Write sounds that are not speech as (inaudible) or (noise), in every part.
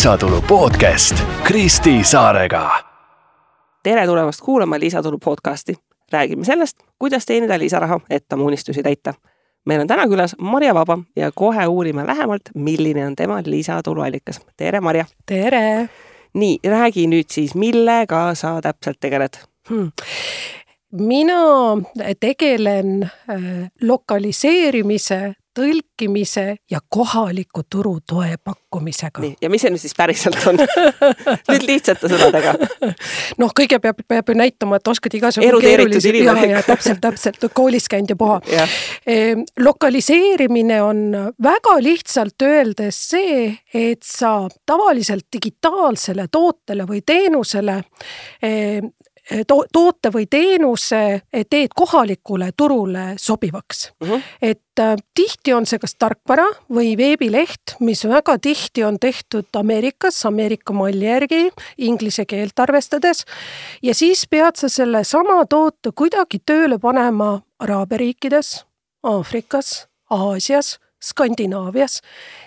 lisatulu podcast Kristi Saarega. tere tulemast kuulama Lisatulu podcasti. räägime sellest, kuidas teenida lisaraha, et oma unistusi täita. meil on täna külas Marja Vaba ja kohe uurime lähemalt, milline on tema lisatuluallikas. tere, Marja. tere. nii, räägi nüüd siis, millega sa täpselt tegeled hmm.? mina tegelen äh, lokaliseerimise tõlkimise ja kohaliku turu toe pakkumisega. nii, ja mis see nüüd siis päriselt on nüüd lihtsate sõnadega. noh, kõigepealt peab ju näitama, et oskad igasugu keerulisi ja, ja täpselt, täpselt, koolis käinud ja puha e,. lokaliseerimine on väga lihtsalt öeldes see, et sa tavaliselt digitaalsele tootele või teenusele e, to toote või teenuse eh, teed kohalikule turule sobivaks uh. -huh. et äh, tihti on see kas tarkvara või veebileht, mis väga tihti on tehtud Ameerikas, Ameerika malli järgi, inglise keelt arvestades. ja siis pead sa sellesama toote kuidagi tööle panema Araabia riikides, Aafrikas, Aasias Skandinaavias.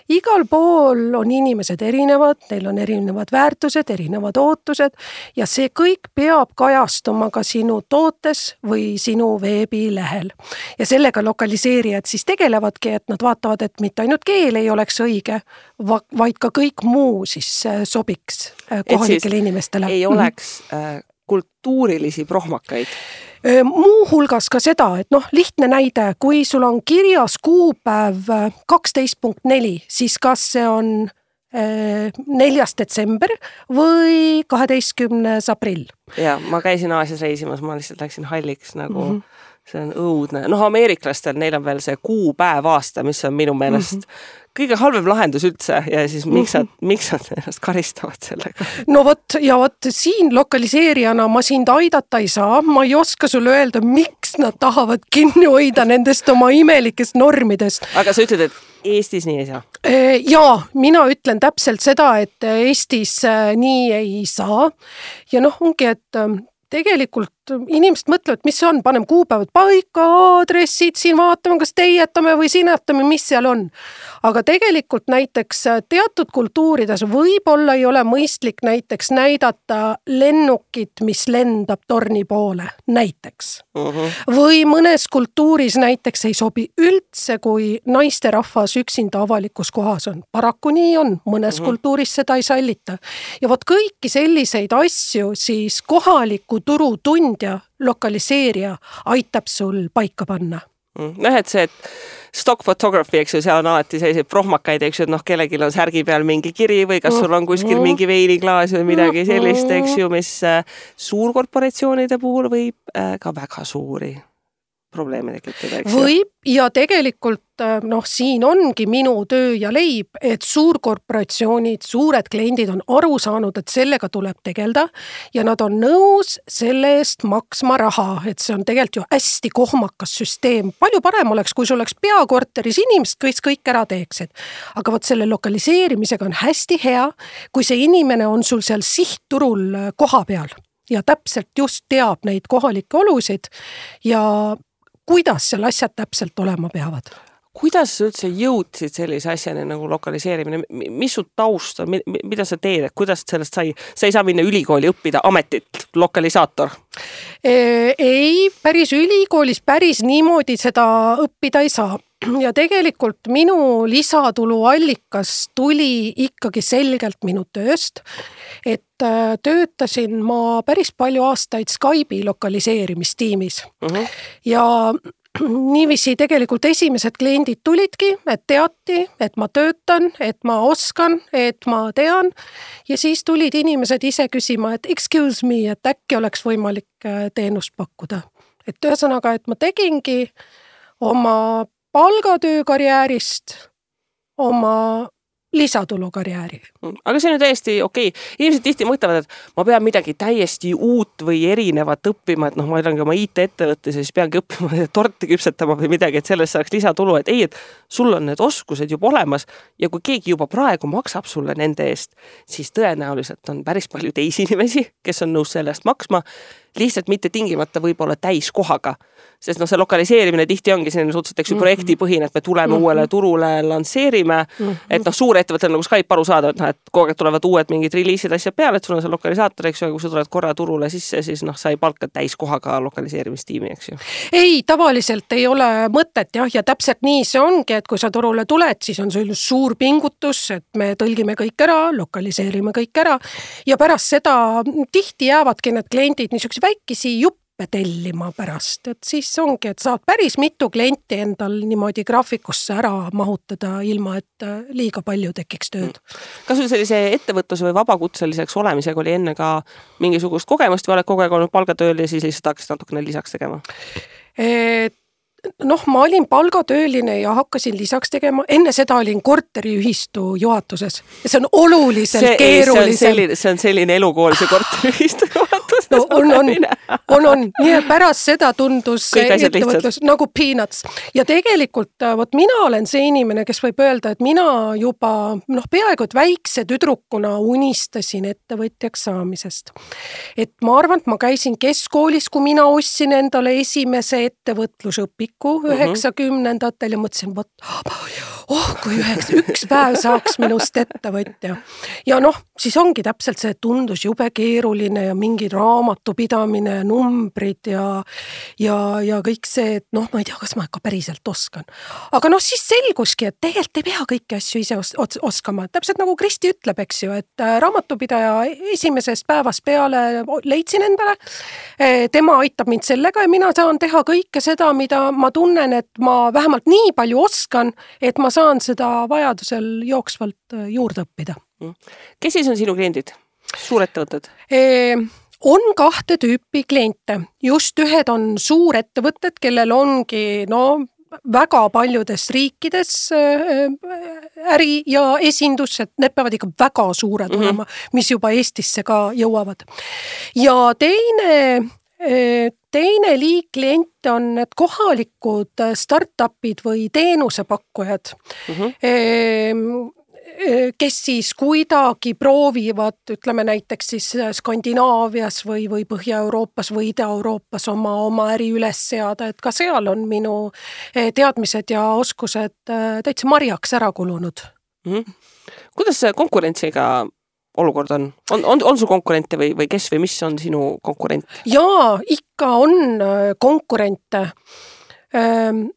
igal pool on inimesed erinevad, neil on erinevad väärtused, erinevad ootused ja see kõik peab kajastuma ka sinu tootes või sinu veebilehel. ja sellega lokaliseerijad siis tegelevadki, et nad vaatavad, et mitte ainult keel ei oleks õige, vaid ka kõik muu siis äh, sobiks äh, kohalikele inimestele. ei oleks äh, kultuurilisi prohmakaid muuhulgas ka seda, et noh, lihtne näide, kui sul on kirjas kuupäev kaksteist punkt neli, siis kas see on neljas detsember või kaheteistkümnes aprill. ja ma käisin Aasias reisimas, ma lihtsalt läksin halliks nagu mm -hmm see on õudne, noh, ameeriklastel, neil on veel see kuupäev aasta, mis on minu meelest mm -hmm kõige halvem lahendus üldse ja siis miks nad, mhm. miks nad ennast karistavad sellega? no vot ja vot siin lokaliseerijana ma sind aidata ei saa, ma ei oska sulle öelda, miks nad tahavad kinni hoida nendest oma imelikest normidest. aga sa ütled, et Eestis nii ei saa? ja mina ütlen täpselt seda, et Eestis äh, nii ei saa. ja noh, ongi, et ähm, tegelikult inimesed mõtlevad, mis see on, paneme kuupäevad paika, aadressid siin vaatame, kas teietame või sinetame, mis seal on. aga tegelikult näiteks teatud kultuurides võib-olla ei ole mõistlik näiteks näidata lennukit, mis lendab torni poole, näiteks uh. Mhm. -huh. või mõnes kultuuris näiteks ei sobi üldse, kui naisterahvas üksinda avalikus kohas on. paraku nii on, mõnes uh mhm. -huh. kultuuris seda ei sallita. ja vot kõiki selliseid asju siis kohaliku turu tund andja, lokaliseerija aitab sul paika panna. Mm, noh, et see, et stock photography, eks ju, seal on alati selliseid prohmakaid, eks ju, et noh, kellelgi on särgi peal mingi kiri või kas sul on kuskil mm-hmm. mingi veiniklaas või midagi sellist, eks ju, mis äh, suurkorporatsioonide puhul võib äh, ka väga suuri probleeme tekitada, eks võib ja tegelikult äh, noh, siin ongi minu töö ja leib, et suurkorporatsioonid, suured kliendid on aru saanud, et sellega tuleb tegeleda ja nad on nõus selle eest maksma raha, et see on tegelikult ju hästi kohmakas süsteem. palju parem oleks, kui sul oleks peakorteris inimesed, kes kõik ära teeksid. aga vot selle lokaliseerimisega on hästi hea, kui see inimene on sul seal sihtturul äh, kohapeal ja täpselt just teab neid kohalikke olusid ja kuidas seal asjad täpselt olema peavad? Kuidas sa üldse jõudsid sellise asjani nagu lokaliseerimine, mis su taust on, mida sa teed, et kuidas sellest sai, sa ei saa minna ülikooli õppida ametit, lokalisaator? ei, päris ülikoolis päris niimoodi seda õppida ei saa ja tegelikult minu lisatuluallikas tuli ikkagi selgelt minu tööst. et äh, töötasin ma päris palju aastaid Skype'i lokaliseerimistiimis uh mhm. -huh. ja niiviisi tegelikult esimesed kliendid tulidki, et teati, et ma töötan, et ma oskan, et ma tean. ja siis tulid inimesed ise küsima, et excuse me, et äkki oleks võimalik äh, teenust pakkuda. et ühesõnaga, et ma tegingi oma palgatöö karjäärist oma lisatulukarjääri. aga see on ju täiesti okei okay., inimesed tihti mõtlevad, et ma pean midagi täiesti uut või erinevat õppima, et noh, ma olengi oma IT-ettevõttes ja siis peangi õppima (laughs) torti küpsetama või midagi, et sellest saaks lisatulu, et ei, et sul on need oskused juba olemas ja kui keegi juba praegu maksab sulle nende eest, siis tõenäoliselt on päris palju teisi inimesi, kes on nõus selle eest maksma lihtsalt mitte tingimata võib-olla täiskohaga sest noh, see lokaliseerimine tihti ongi selline suhteliselt, eks ju, mhm. projektipõhine, et me tuleme mm -hmm. uuele turule, lansseerime mm. -hmm. et noh, suurettevõttel nagu Skype arusaadav, et noh, et kogu aeg tulevad uued mingid reliisid, asjad peale, et sul on see lokalisaator, eks ju, ja kui sa tuled korra turule sisse, siis noh, sa ei palka täiskohaga lokaliseerimistiimi, eks ju. ei, tavaliselt ei ole mõtet jah, ja täpselt nii see ongi, et kui sa turule tuled, siis on sul suur pingutus, et me tõlgime kõik ära, lokaliseerime kõik ära ja pärast seda tihti jäävadki need kliendid niisuguseid väikesi juppe õppe tellima pärast, et siis ongi, et saad päris mitu klienti endal niimoodi graafikusse ära mahutada, ilma et äh, liiga palju tekiks tööd. kas sul sellise ettevõtluse või vabakutseliseks olemisega oli enne ka mingisugust kogemust või oled kogu aeg olnud palgatööl ja siis lihtsalt hakkasid natukene lisaks tegema? et noh, ma olin palgatööline ja hakkasin lisaks tegema, enne seda olin korteriühistu juhatuses ja see on oluliselt see, keerulisem. see on selline elukool, see korteriühistu juhatus. no on, on, on, on, nii et pärast seda tundus ettevõtlus nagu peanuts ja tegelikult äh, vot mina olen see inimene, kes võib öelda, et mina juba noh, peaaegu et väikse tüdrukuna unistasin ettevõtjaks saamisest. et ma arvan, et ma käisin keskkoolis, kui mina ostsin endale esimese ettevõtlusõpiku õpiku mhm. üheksakümnendatel ja mõtlesin, vot oh, kui üheks, üks päev saaks minust ettevõtja. ja noh, siis ongi täpselt see, tundus jube keeruline ja mingi raamatupidamine ja numbrid ja ja, ja kõik see, et noh, ma ei tea, kas ma ikka päriselt oskan. aga noh, siis selguski, et tegelikult ei pea kõiki asju ise os os oskama, täpselt nagu Kristi ütleb, eks ju, et äh, raamatupidaja esimesest päevast peale leidsin endale. Tema aitab mind sellega ja mina saan teha kõike seda, mida ma tunnen, et ma vähemalt nii palju oskan, et ma saan seda vajadusel jooksvalt äh, juurde õppida. Kes siis on sinu kliendid, suurettevõtted? on kahte tüüpi kliente, just ühed on suurettevõtted, kellel ongi no väga paljudes riikides äh, äri ja esindus, et need peavad ikka väga suured mm -hmm. olema, mis juba Eestisse ka jõuavad. ja teine teine liik kliente on need kohalikud startup'id või teenusepakkujad mm. -hmm kes siis kuidagi proovivad, ütleme näiteks siis Skandinaavias või, või Põhja-Euroopas või Ida-Euroopas oma, oma äri üles seada, et ka seal on minu teadmised ja oskused täitsa marjaks ära kulunud mm. -hmm. kuidas konkurentsiga olukord on, on, on, on sul konkurente või, või kes või mis on sinu konkurent? jaa, ikka on äh, konkurente. Ähm,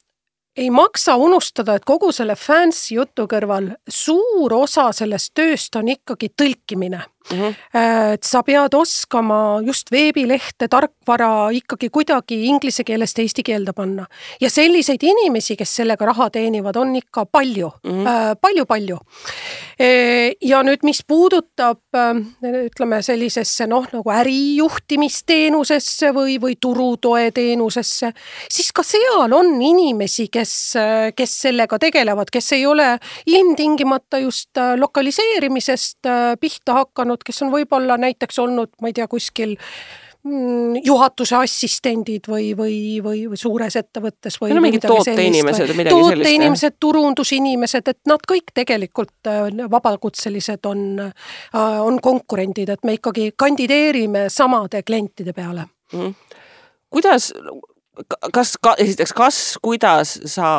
ei maksa unustada, et kogu selle fancy jutu kõrval suur osa sellest tööst on ikkagi tõlkimine mm. -hmm. et sa pead oskama just veebilehte, tarkvara ikkagi kuidagi inglise keelest eesti keelde panna. ja selliseid inimesi, kes sellega raha teenivad, on ikka palju mm, -hmm. palju-palju. Äh, ja nüüd, mis puudutab ütleme sellisesse noh, nagu ärijuhtimisteenusesse või, või turutoe teenusesse, siis ka seal on inimesi, kes, kes sellega tegelevad, kes ei ole ilmtingimata just lokaliseerimisest pihta hakanud, olnud, kes on võib-olla näiteks olnud, ma ei tea, kuskil mm, juhatuse assistendid või, või, või, või suures ettevõttes või no, mingid tooteinimesed või midagi sellist. tooteinimesed, turundusinimesed, et nad kõik tegelikult äh, vabakutselised on, äh, on konkurendid, et me ikkagi kandideerime samade klientide peale mm. kuidas kas ka,, esiteks, kas, kuidas sa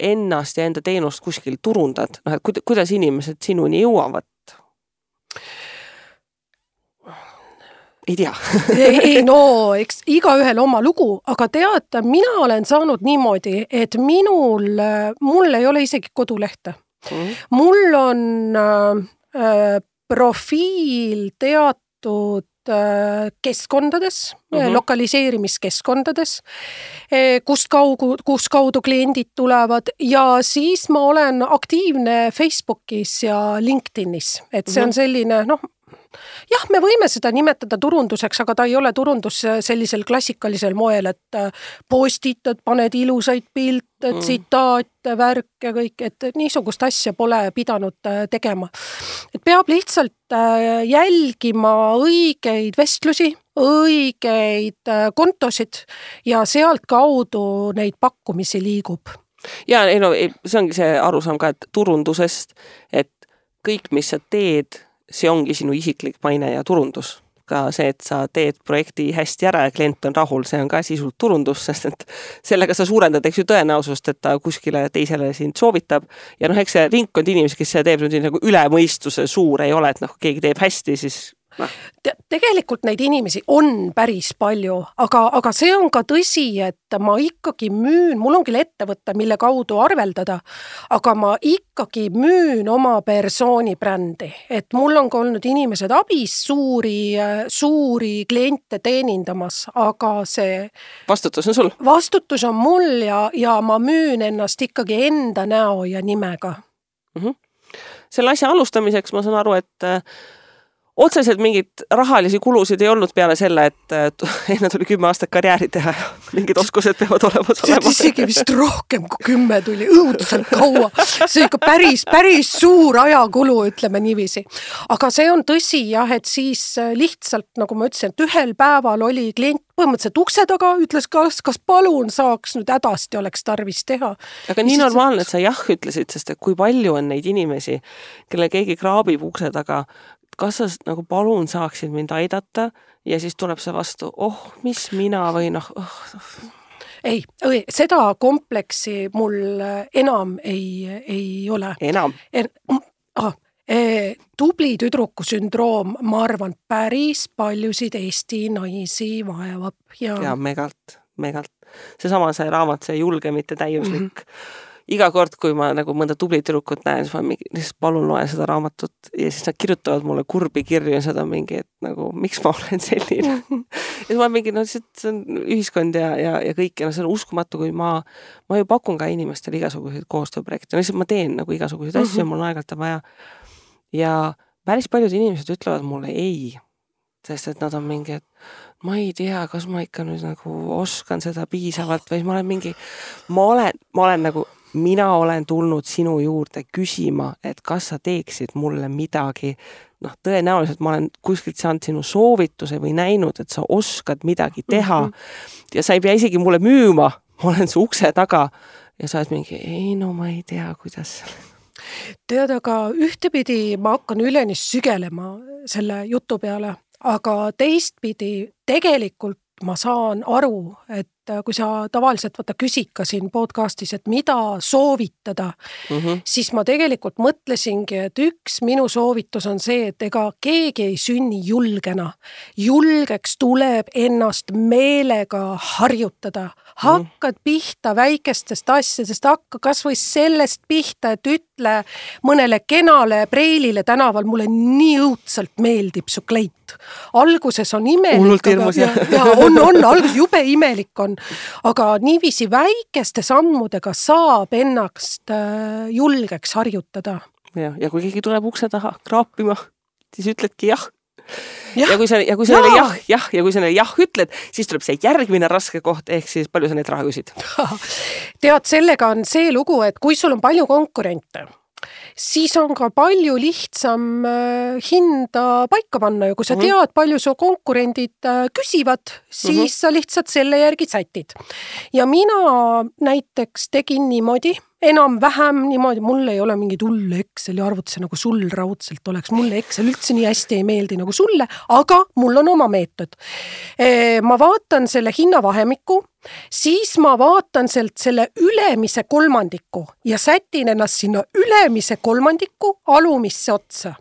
ennast ja enda teenust kuskil turundad, noh, et kuidas inimesed sinuni jõuavad? Ei tea. (laughs) Ei, ei no eks igaühel oma lugu, aga tead, mina olen saanud niimoodi, et minul, mul ei ole isegi kodulehte. Mm.. mul on äh, profiil teatud äh, keskkondades mm, -hmm. lokaliseerimiskeskkondades, äh, kust kaugu, kus kaudu kliendid tulevad. Ja siis ma olen aktiivne Facebookis ja LinkedInis, et see on mhm. selline noh, jah, me võime seda nimetada turunduseks, aga ta ei ole turundus sellisel klassikalisel moel, et äh, postitad, paned ilusaid pilte mm., tsitaate, värke, kõik, et niisugust asja pole pidanud äh, tegema. et peab lihtsalt äh, jälgima õigeid vestlusi, õigeid kontosid ja sealtkaudu neid pakkumisi liigub ja ei no see ongi see arusaam ka, et turundusest, et kõik, mis sa teed see ongi sinu isiklik maine ja turundus. ka see, et sa teed projekti hästi ära ja klient on rahul, see on ka sisult turundus, (laughs) sest et sellega sa suurendad, eks ju, tõenäosust, et ta kuskile teisele sind soovitab. ja noh, eks see ringkond inimesi, kes seda teeb, nagu üle mõistuse suur ei ole, et noh, keegi teeb hästi, siis Te tegelikult neid inimesi on päris palju, aga, aga see on ka tõsi, et ma ikkagi müün, mul on küll ettevõte, mille kaudu arveldada, aga ma ikkagi müün oma persooni brändi, et mul on ka olnud inimesed abis suuri, suuri kliente teenindamas, aga see. vastutus on sul? vastutus on mul ja, ja ma müün ennast ikkagi enda näo ja nimega mm. -hmm. selle asja alustamiseks ma saan aru, et otseselt mingeid rahalisi kulusid ei olnud peale selle, et (laughs) enne tuli kümme aastat karjääri teha ja mingid oskused peavad olemas olema. isegi vist rohkem kui kümme tuli, õudselt kaua. see ikka päris, päris suur ajakulu, ütleme niiviisi. aga see on tõsi jah, et siis lihtsalt nagu ma ütlesin, et ühel päeval oli klient põhimõtteliselt ukse taga, ütles, kas, kas palun saaks nüüd hädasti oleks tarvis teha. aga nii normaalne, et sa jah ütlesid, sest et kui palju on neid inimesi, kelle keegi kraabib ukse taga kas sa nagu palun saaksid mind aidata ja siis tuleb see vastu, oh, mis mina või noh oh. ei, seda kompleksi mul enam ei, ei ole. enam en,? Ah, e, tubli tüdruku sündroom, ma arvan, päris paljusid Eesti naisi vaevab ja. ja megalt, megalt. seesama see raamat, see Julge, mitte täiuslik mm. -hmm iga kord, kui ma nagu mõnda tublit tüdrukut näen, siis ma mingi, lihtsalt palun loe seda raamatut ja siis nad kirjutavad mulle kurbi kirju ja seda mingi, et nagu miks ma (laughs) olen selline ja siis ma mingi, no lihtsalt see on ühiskond ja, ja, ja kõik ja no see on uskumatu, kui ma, ma ju pakun ka inimestele igasuguseid koostööprojekte, lihtsalt ma teen nagu igasuguseid mm -hmm. asju, mul aeg-ajalt on vaja. ja päris paljud inimesed ütlevad mulle ei, sest et nad on mingi, et ma ei tea, kas ma ikka nüüd nagu oskan seda piisavalt või ma olen mingi, ma olen, ma olen nagu mina olen tulnud sinu juurde küsima, et kas sa teeksid mulle midagi. noh, tõenäoliselt ma olen kuskilt saanud sinu soovituse või näinud, et sa oskad midagi teha mm. -hmm. ja sa ei pea isegi mulle müüma, ma olen su ukse taga ja sa oled mingi, ei no ma ei tea, kuidas tead, aga ühtepidi ma hakkan üleni sügelema selle jutu peale, aga teistpidi tegelikult ma saan aru, et äh, kui sa tavaliselt vaata küsid ka siin podcast'is, et mida soovitada mm, -hmm. siis ma tegelikult mõtlesingi, et üks minu soovitus on see, et ega keegi ei sünni julgena. julgeks tuleb ennast meelega harjutada, hakkad pihta väikestest asjadest, hakka kasvõi sellest pihta, et ütle mõnele kenale preilile tänaval, mulle nii õudselt meeldib su kleit. alguses on imelik. hullult hirmus jah. ja on, on, alguses jube imelik on, aga niiviisi väikeste sammudega saab ennast äh, julgeks harjutada. jah, ja kui keegi tuleb ukse taha kraapima, siis ütledki jah. Ja kui sa, ja kui sa neile jah, jah ja kui sa neile jah ütled, siis tuleb see järgmine raske koht, ehk siis palju sa neid raha küsid (laughs) tead, sellega on see lugu, et kui sul on palju konkurente siis on ka palju lihtsam äh, hinda paika panna ja kui sa mm -hmm. tead, palju su konkurendid äh, küsivad, siis mm -hmm. sa lihtsalt selle järgi sätid. ja mina näiteks tegin niimoodi enam-vähem niimoodi, mul ei ole mingeid hulle Exceli arvutusi nagu sul raudselt oleks, mulle Excel üldse nii hästi ei meeldi nagu sulle, aga mul on oma meetod. ma vaatan selle hinnavahemiku, siis ma vaatan sealt selle ülemise kolmandiku ja sätin ennast sinna ülemise kolmandiku alumisse otsa.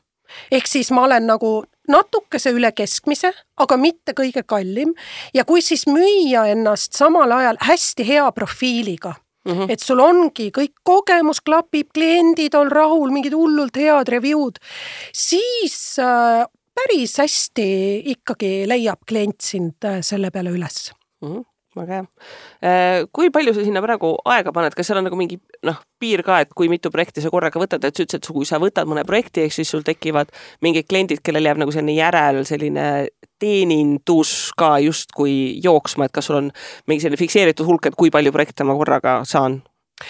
ehk siis ma olen nagu natukese üle keskmise, aga mitte kõige kallim ja kui siis müüa ennast samal ajal hästi hea profiiliga Mm -hmm. et sul ongi kõik kogemus klapib, kliendid on rahul, mingid hullult head review'd, siis äh, päris hästi ikkagi leiab klient sind äh, selle peale üles mm. -hmm väga hea. Äh, kui palju sa sinna praegu aega paned, kas seal on nagu mingi noh, piir ka, et kui mitu projekti sa korraga võtad, et sa ütlesid, et kui sa võtad mõne projekti, eks siis sul tekivad mingid kliendid, kellel jääb nagu selline järel selline teenindus ka justkui jooksma, et kas sul on mingi selline fikseeritud hulk, et kui palju projekte ma korraga saan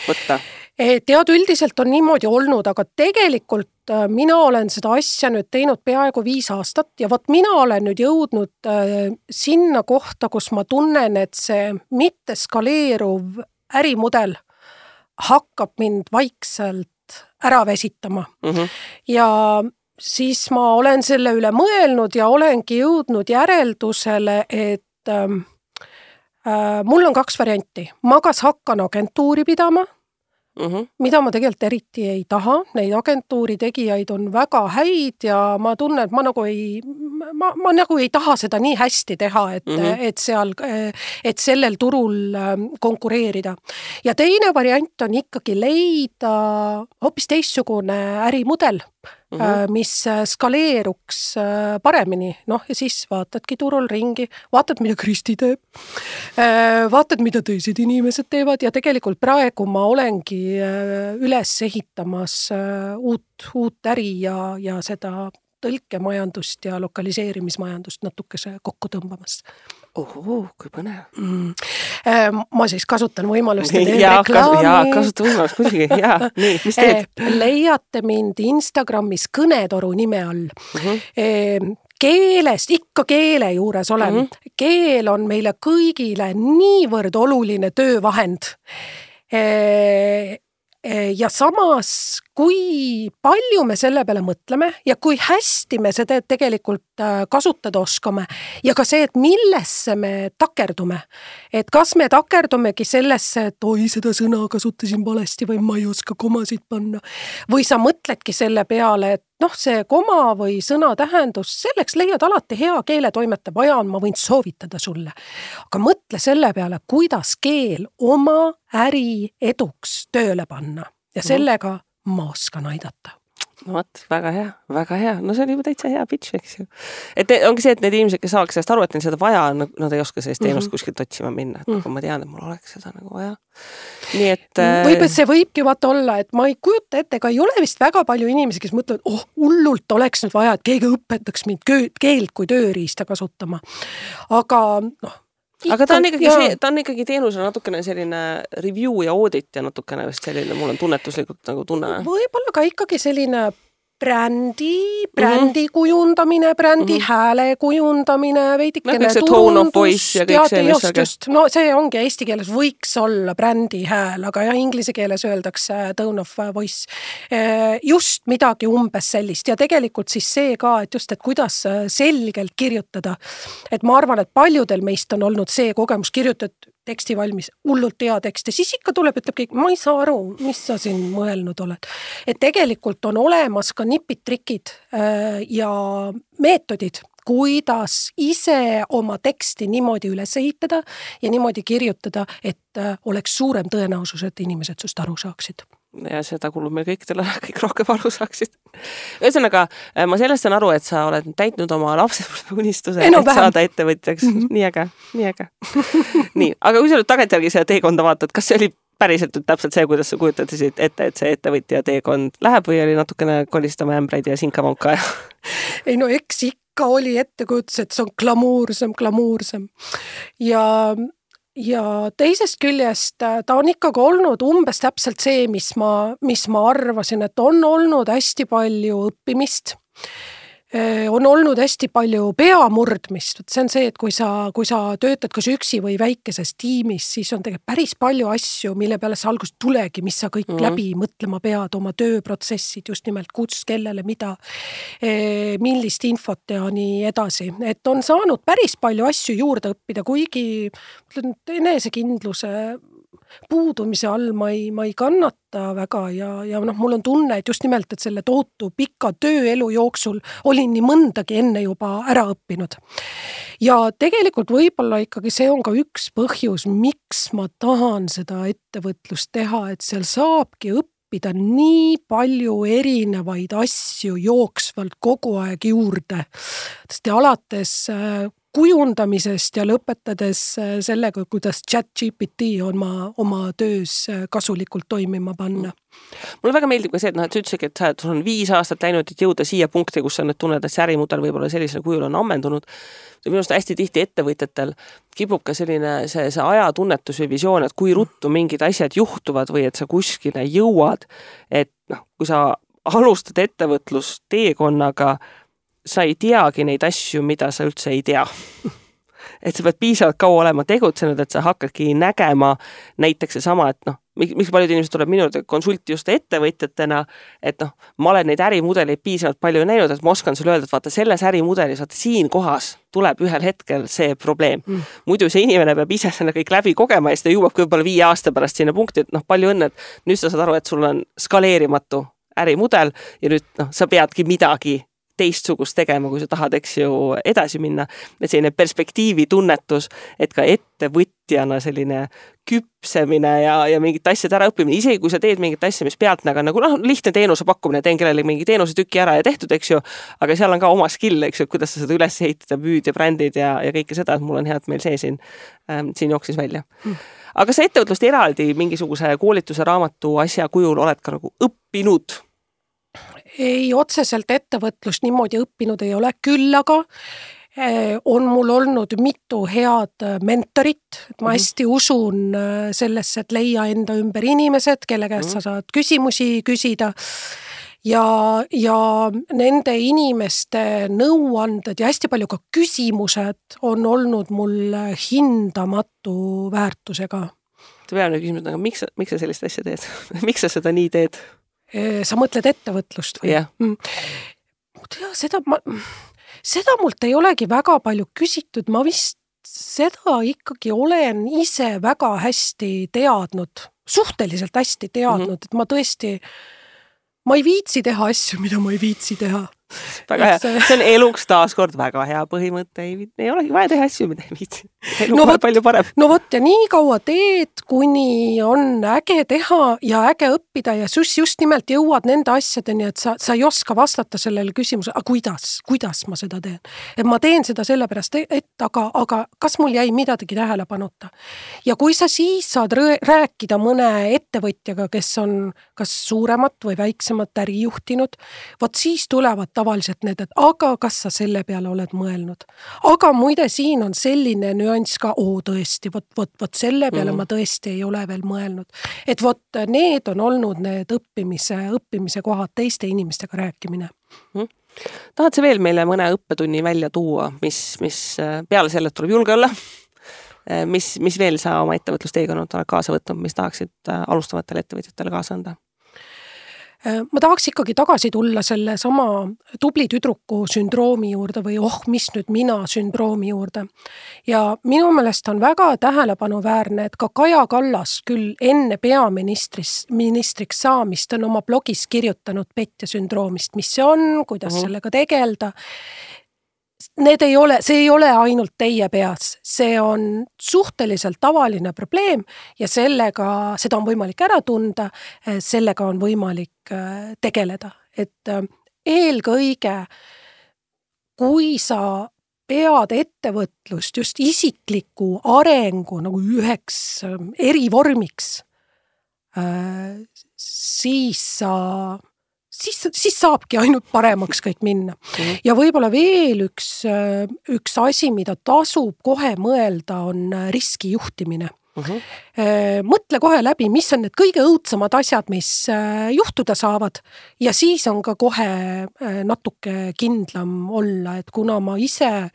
võtta? Eh, tead, üldiselt on niimoodi olnud, aga tegelikult äh, mina olen seda asja nüüd teinud peaaegu viis aastat ja vot mina olen nüüd jõudnud äh, sinna kohta, kus ma tunnen, et see mitteskaleeruv ärimudel hakkab mind vaikselt ära väsitama mm. -hmm. ja siis ma olen selle üle mõelnud ja olengi jõudnud järeldusele, et ähm, äh, mul on kaks varianti, ma kas hakkan agentuuri pidama mm, -hmm. mida ma tegelikult eriti ei taha, neid agentuuri tegijaid on väga häid ja ma tunnen, et ma nagu ei, ma, ma nagu ei taha seda nii hästi teha, et mm, -hmm. et seal, et sellel turul ähm, konkureerida. ja teine variant on ikkagi leida hoopis teistsugune ärimudel mm, -hmm. mis äh, skaleeruks äh, paremini, noh ja siis vaatadki turul ringi, vaatad, mida Kristi teeb. vaatad, mida teised inimesed teevad ja tegelikult praegu ma olengi üles ehitamas uut, uut äri ja, ja seda tõlkemajandust ja lokaliseerimismajandust natukese kokku tõmbamas ohoo, kui põnev mm.. Ehm, ma siis kasutan võimalust ja teen ja, reklaami. jaa, kasuta võimalust muidugi, jaa, (laughs) nii, mis teed? Ehm, leiate mind Instagramis kõnetoru nime all mm. -hmm keelest, ikka keele juures olen mm. -hmm. keel on meile kõigile niivõrd oluline töövahend ja samas, kui palju me selle peale mõtleme ja kui hästi me seda tegelikult äh, kasutada oskame ja ka see, et millesse me takerdume. et kas me takerdumegi sellesse, et oi, seda sõna kasutasin valesti või ma ei oska komasid panna. või sa mõtledki selle peale, et noh, see koma või sõna tähendus, selleks leiad alati hea keeletoimetaja on, ma võin soovitada sulle. aga mõtle selle peale, kuidas keel oma äri eduks tööle panna ja mhm. sellega ma oskan aidata no vot, väga hea, väga hea, no see oli juba täitsa hea pitch, eks ju. et ongi see, et need inimesed, kes saaks sellest aru, et neil seda vaja on, nad ei oska sellist teenust mm -hmm. kuskilt otsima minna, et mm -hmm. aga ma tean, et mul oleks seda nagu vaja. nii et äh.... võib-olla see võibki vaata olla, et ma ei kujuta ette, ega ei ole vist väga palju inimesi, kes mõtlevad, oh hullult oleks nüüd vaja, et keegi õpetaks mind keelt kui tööriista kasutama. aga noh aga ta on ikkagi, ta on ikkagi teenuse natukene selline review ja audit ja natukene vist selline, mul on tunnetuslikult nagu tunne. võib-olla ka ikkagi selline brändi, brändi mm -hmm. kujundamine, brändi mm -hmm. hääle kujundamine, veidikene no, turundus. just, just, no see ongi eesti keeles võiks olla brändi hääl, aga jah, inglise keeles öeldakse tone of voice. Eh, just midagi umbes sellist ja tegelikult siis see ka, et just, et kuidas selgelt kirjutada. et ma arvan, et paljudel meist on olnud see kogemus, kirjutad teksti valmis, hullult hea tekst ja siis ikka tuleb, ütleb keegi, ma ei saa aru, mis sa siin mõelnud oled. et tegelikult on olemas ka nipid-trikid äh, ja meetodid, kuidas ise oma teksti niimoodi üles ehitada ja niimoodi kirjutada, et äh, oleks suurem tõenäosus, et inimesed sinust aru saaksid ja seda kulub meil kõikidele, (laughs) kõik rohkem aru saaksid. ühesõnaga, äh, ma sellest saan aru, et sa oled täitnud oma lapsepõlveunistuse, et vähem. saada ettevõtjaks mm. (laughs) -hmm. nii äge, nii äge (laughs) nii, aga kui sa nüüd tagantjärgi seda teekonda vaatad, kas see oli päriselt nüüd täpselt see, kuidas sa kujutasid ette, et see ettevõtja teekond läheb või oli natukene kolistame ämbreid ja sinka-vonka ja ei no eks ikka oli ettekujutus, et see on glamuursem, glamuursem ja ja teisest küljest äh, ta on ikkagi olnud umbes täpselt see, mis ma, mis ma arvasin, et on olnud hästi palju õppimist on olnud hästi palju peamurdmist, vot see on see, et kui sa, kui sa töötad kas üksi või väikeses tiimis, siis on tegelikult päris palju asju, mille peale sa alguses tulegi, mis sa kõik mm -hmm. läbi mõtlema pead, oma tööprotsessid just nimelt, kus, kellele, mida, äh, millist infot ja nii edasi, et on saanud päris palju asju juurde õppida, kuigi ütlen, enesekindluse puudumise all ma ei, ma ei kannata väga ja, ja noh, mul on tunne, et just nimelt, et selle tohutu pika tööelu jooksul olin nii mõndagi enne juba ära õppinud. ja tegelikult võib-olla ikkagi see on ka üks põhjus, miks ma tahan seda ettevõtlust teha, et seal saabki õppida nii palju erinevaid asju jooksvalt kogu aeg juurde. sest alates äh, kujundamisest ja lõpetades äh, sellega, kuidas chat GPT on ma oma töös äh, kasulikult toimima panna. mulle väga meeldib ka see, et noh, et sa ütlesidki, et sa, sul on viis aastat läinud, et jõuda siia punkti, kus sa nüüd tunned, et see ärimudel võib-olla sellisel kujul on ammendunud. minu arust hästi tihti ettevõtjatel kipub ka selline see, see ajatunnetus või visioon, et kui ruttu mingid asjad juhtuvad või et sa kuskile jõuad, et noh, kui sa alustad ettevõtlusteekonnaga sa ei teagi neid asju, mida sa üldse ei tea. (laughs) Et sa pead piisavalt kaua olema tegutsenud, et sa hakkadki nägema näiteks seesama, et noh, miks paljud inimesed tulevad minu juurde konsulti just ettevõtjatena, et noh, ma olen neid ärimudeleid piisavalt palju näinud, et ma oskan sulle öelda, et vaata selles ärimudelis, vaata siin kohas tuleb ühel hetkel see probleem. Mm.. muidu see inimene peab ise selle kõik läbi kogema ja siis ta jõuabki võib-olla viie aasta pärast sinna punkti, et noh, palju õnne, et nüüd sa saad aru, et sul on skaleerimatu ärimudel ja nüüd noh, sa peadki midagi teistsugust tegema, kui sa tahad, eks ju, edasi minna. et selline perspektiivitunnetus, et ka ettevõtjana selline küpsemine ja, ja mingite asjade äraõppimine, isegi kui sa teed mingit asja, mis pealtnäga nagu noh, lihtne teenuse pakkumine, teen kellelegi mingi teenusetüki ära ja tehtud, eks ju, aga seal on ka oma skill, eks ju, kuidas sa seda üles ehitad, müüd ja brändid ja, ja kõike seda, et mul on hea, et meil see siin ähm,, siin jooksis välja. Mm. aga sa ettevõtlust eraldi mingisuguse koolituse raamatu asja kujul oled ka nagu õppinud ei, otseselt ettevõtlust niimoodi õppinud ei ole, küll aga eh, on mul olnud mitu head eh, mentorit, et ma mhm. hästi usun eh, sellesse, et leia enda ümber inimesed, kelle käest sa mhm. saad küsimusi küsida. ja, ja nende inimeste nõuanded ja hästi palju ka küsimused on olnud mul hindamatu väärtusega. peamine küsimus on, aga miks, miks sa sellist asja teed (laughs) miks sa seda nii teed? Sa mõtled ettevõtlust või yeah.? Mm. tea, seda ma, seda mult ei olegi väga palju küsitud, ma vist seda ikkagi olen ise väga hästi teadnud, suhteliselt hästi teadnud mm, -hmm. et ma tõesti, ma ei viitsi teha asju, mida ma ei viitsi teha (laughs) väga hea, see on eluks taaskord väga hea põhimõte, ei, ei olegi vaja teha asju, mida ei viitsi. (laughs) elu no on palju parem. no vot ja nii kaua teed, kuni on äge teha ja äge õppida ja just, just nimelt jõuad nende asjadeni, et sa, sa ei oska vastata sellele küsimusele, aga kuidas, kuidas ma seda teen. et ma teen seda sellepärast, et aga, aga kas mul jäi midagi tähelepanuta. ja kui sa siis saad rääkida mõne ettevõtjaga, kes on kas suuremat või väiksemat äri juhtinud, vot siis tulevad tavaliselt need, et aga kas sa selle peale oled mõelnud. aga muide, siin on selline nüanss ka, oo tõesti, vot, vot, vot selle peale mm. ma tõesti ei ole veel mõelnud. et vot need on olnud need õppimise, õppimise kohad, teiste inimestega rääkimine mm tahad sa veel meile mõne õppetunni välja tuua, mis, mis peale selle, et tuleb julge olla, mis, mis veel sa oma ettevõtlusteekonnalt oled kaasa võtnud, mis tahaksid alustavatele ettevõtjatele kaasa anda? Äh, ma tahaks ikkagi tagasi tulla sellesama tubli tüdruku sündroomi juurde või oh, mis nüüd mina sündroomi juurde. ja minu meelest on väga tähelepanuväärne, et ka Kaja Kallas küll enne peaministris, ministriks saamist on oma blogis kirjutanud petja sündroomist, mis see on, kuidas mm -hmm. sellega tegeleda need ei ole, see ei ole ainult teie peas, see on suhteliselt tavaline probleem ja sellega, seda on võimalik ära tunda, sellega on võimalik äh, tegeleda, et äh, eelkõige kui sa pead ettevõtlust just isikliku arengu nagu üheks äh, erivormiks, siis sa siis, siis saabki ainult paremaks kõik minna mm. -hmm. ja võib-olla veel üks, üks asi, mida tasub kohe mõelda, on riskijuhtimine Uh mhm. -huh. mõtle kohe läbi, mis on need kõige õudsemad asjad, mis äh, juhtuda saavad ja siis on ka kohe äh, natuke kindlam olla, et kuna ma ise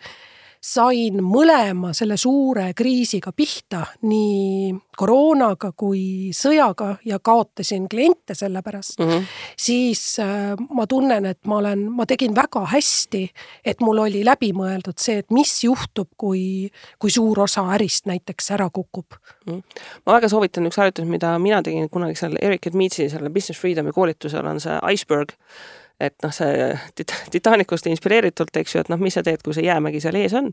sain mõlema selle suure kriisiga pihta, nii koroonaga kui sõjaga ja kaotasin kliente selle pärast mm, -hmm. siis äh, ma tunnen, et ma olen, ma tegin väga hästi, et mul oli läbimõeldud see, et mis juhtub, kui, kui suur osa ärist näiteks ära kukub mm. -hmm. ma väga soovitan üks harjutus, mida mina tegin kunagi seal Erik Edmitsi selle Business Freedomi koolitusel on see iceberg et noh, see tit-, Titanicust inspireeritult, eks ju, et noh, mis sa teed, kui see jäämägi seal ees on.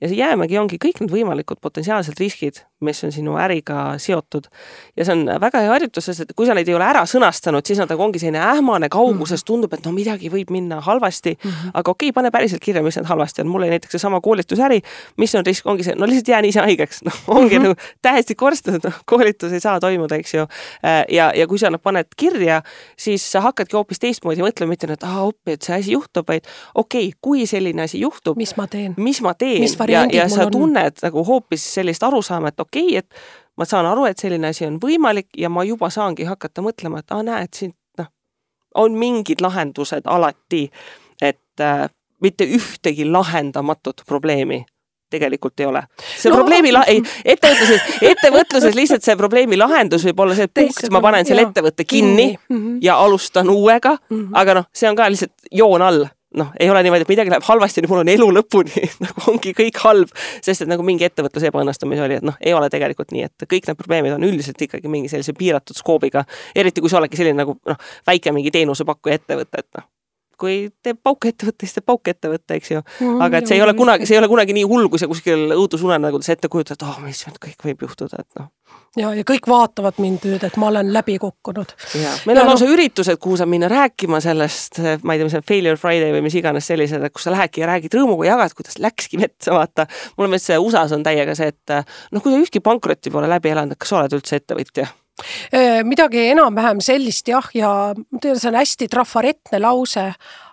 ja see jäämägi ongi kõik need võimalikud potentsiaalsed riskid, mis on sinu äriga seotud. ja see on väga hea harjutus, sest et kui sa neid ei ole ära sõnastanud, siis nad nagu ongi selline ähmane kauguses, mhm. tundub, et no midagi võib minna halvasti mm. -hmm. aga okei okay,, pane päriselt kirja, mis need halvasti on. mul oli näiteks seesama koolitusäri, mis on risk, ongi see, no lihtsalt jään ise haigeks, noh, ongi mm -hmm. nagu täiesti korstunud, noh, koolitus ei saa toimuda, eks ju. Äh, ja, ja kui sa nad paned kirja, siis sa hakkadki hoopis teistmoodi mõtlema, mitte nüüd, aa, appi, et see asi juhtub, vaid okei okay,, kui selline asi juhtub. mis ma teen? mis ma teen? ja, ja sa on? tunned nagu hoopis sellist arusaama, et okei okay,, et ma saan aru, et selline asi on võimalik ja ma juba saangi hakata mõtlema, et aa, näed, siin noh, on mingid lahendused alati, et äh, mitte ühtegi lahendamatut probleemi tegelikult ei ole. see no. probleemi la-, ei, ettevõtluses, ettevõtluses lihtsalt see probleemi lahendus võib olla see, et punkt, ma panen selle ettevõtte kinni mm -hmm. ja alustan uuega mm, -hmm. aga noh, see on ka lihtsalt joon all noh, ei ole niimoodi, et midagi läheb halvasti, mul on elu lõpuni (laughs) nagu ongi kõik halb, sest et nagu mingi ettevõtluse ebaõnnestumisi oli, et noh, ei ole tegelikult nii, et kõik need probleemid on üldiselt ikkagi mingi sellise piiratud skoobiga, eriti kui sa oledki selline nagu noh, väike mingi teenusepakkuja ettevõte, et noh kui teeb paukettevõte, siis teeb paukettevõte, eks ju aga et see ei ole kunagi, see ei ole kunagi nii hull, kui sa kuskil õudusunenägudes ette kujutad, et oh, mis nüüd kõik võib juhtuda, et noh. ja, ja kõik vaatavad mind nüüd, et ma olen läbi kukkunud. meil ja on lausa no... üritused, kuhu saab minna rääkima sellest, ma ei tea, mis on Failure Friday või mis iganes sellised, kus sa lähedki ja räägid rõõmuga, jagad, kuidas läkski metsa, vaata. mulle meeldis see USA-s on täiega see, et noh, kui sa ühtki pankrotti pole läbi elanud, kas sa oled üldse ettevõtja midagi enam-vähem sellist jah, ja see on hästi trafaretne lause,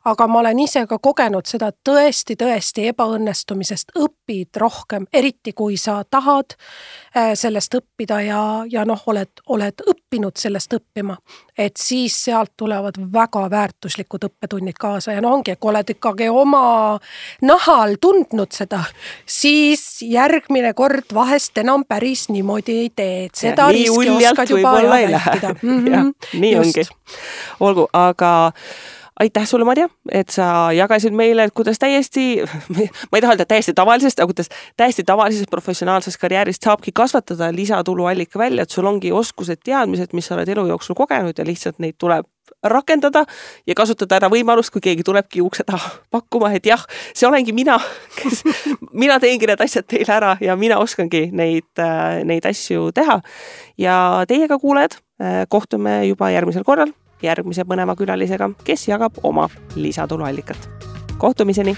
aga ma olen ise ka kogenud seda, tõesti-tõesti ebaõnnestumisest õpid rohkem, eriti kui sa tahad äh, sellest õppida ja, ja noh, oled, oled õppinud sellest õppima. et siis sealt tulevad väga väärtuslikud õppetunnid kaasa ja no ongi, kui oled ikkagi oma nahal tundnud seda, siis järgmine kord vahest enam päris niimoodi ei tee, et seda ja, riski oskad juba vältida. (laughs) Mm -hmm. nii Just. ongi. olgu, aga aitäh sulle, Marja, et sa jagasid meile, kuidas täiesti, (laughs) ma ei taha öelda täiesti tavalisest, aga kuidas täiesti tavalisest professionaalsest karjäärist saabki kasvatada lisatuluallika välja, et sul ongi oskused, teadmised, mis sa oled elu jooksul kogenud ja lihtsalt neid tuleb rakendada ja kasutada ära võimalust, kui keegi tulebki ukse taha (laughs) pakkuma, et jah, see olengi mina, kes, (laughs) mina teengi need asjad teile ära ja mina oskangi neid, neid asju teha. ja teiega, kuulajad, kohtume juba järgmisel korral järgmise põneva külalisega, kes jagab oma lisatuluallikat. kohtumiseni